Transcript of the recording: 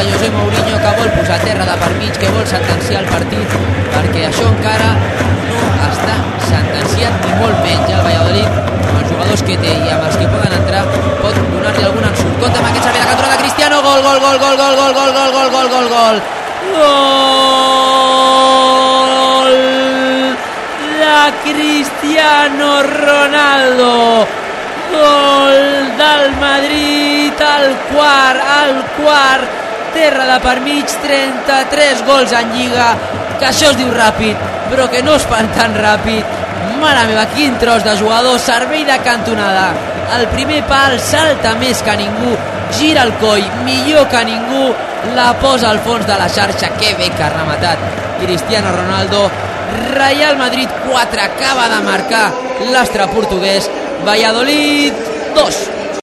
de José Mourinho que vol posar terra de per mig, que vol sentenciar el partit, perquè això encara no està sentenciat ni molt menys el Valladolid amb els jugadors que té i amb els que poden entrar pot donar-li algun ensurt. Compte amb aquest servei Cristiano, gol, gol, gol, gol, gol, gol, gol, gol, gol, gol, gol, gol. Gol de Cristiano Ronaldo. Gol del Madrid al quart, al quart. Terra de per mig, 33 gols en Lliga. Que això es diu ràpid, però que no es fan tan ràpid. Mare meva, quin tros de jugador, servei de cantonada. El primer pal salta més que ningú, gira el coll, millor que ningú, la posa al fons de la xarxa, que bé que ha rematat Cristiano Ronaldo. Real Madrid 4 acaba de marcar l'astre portuguès, Valladolid 2.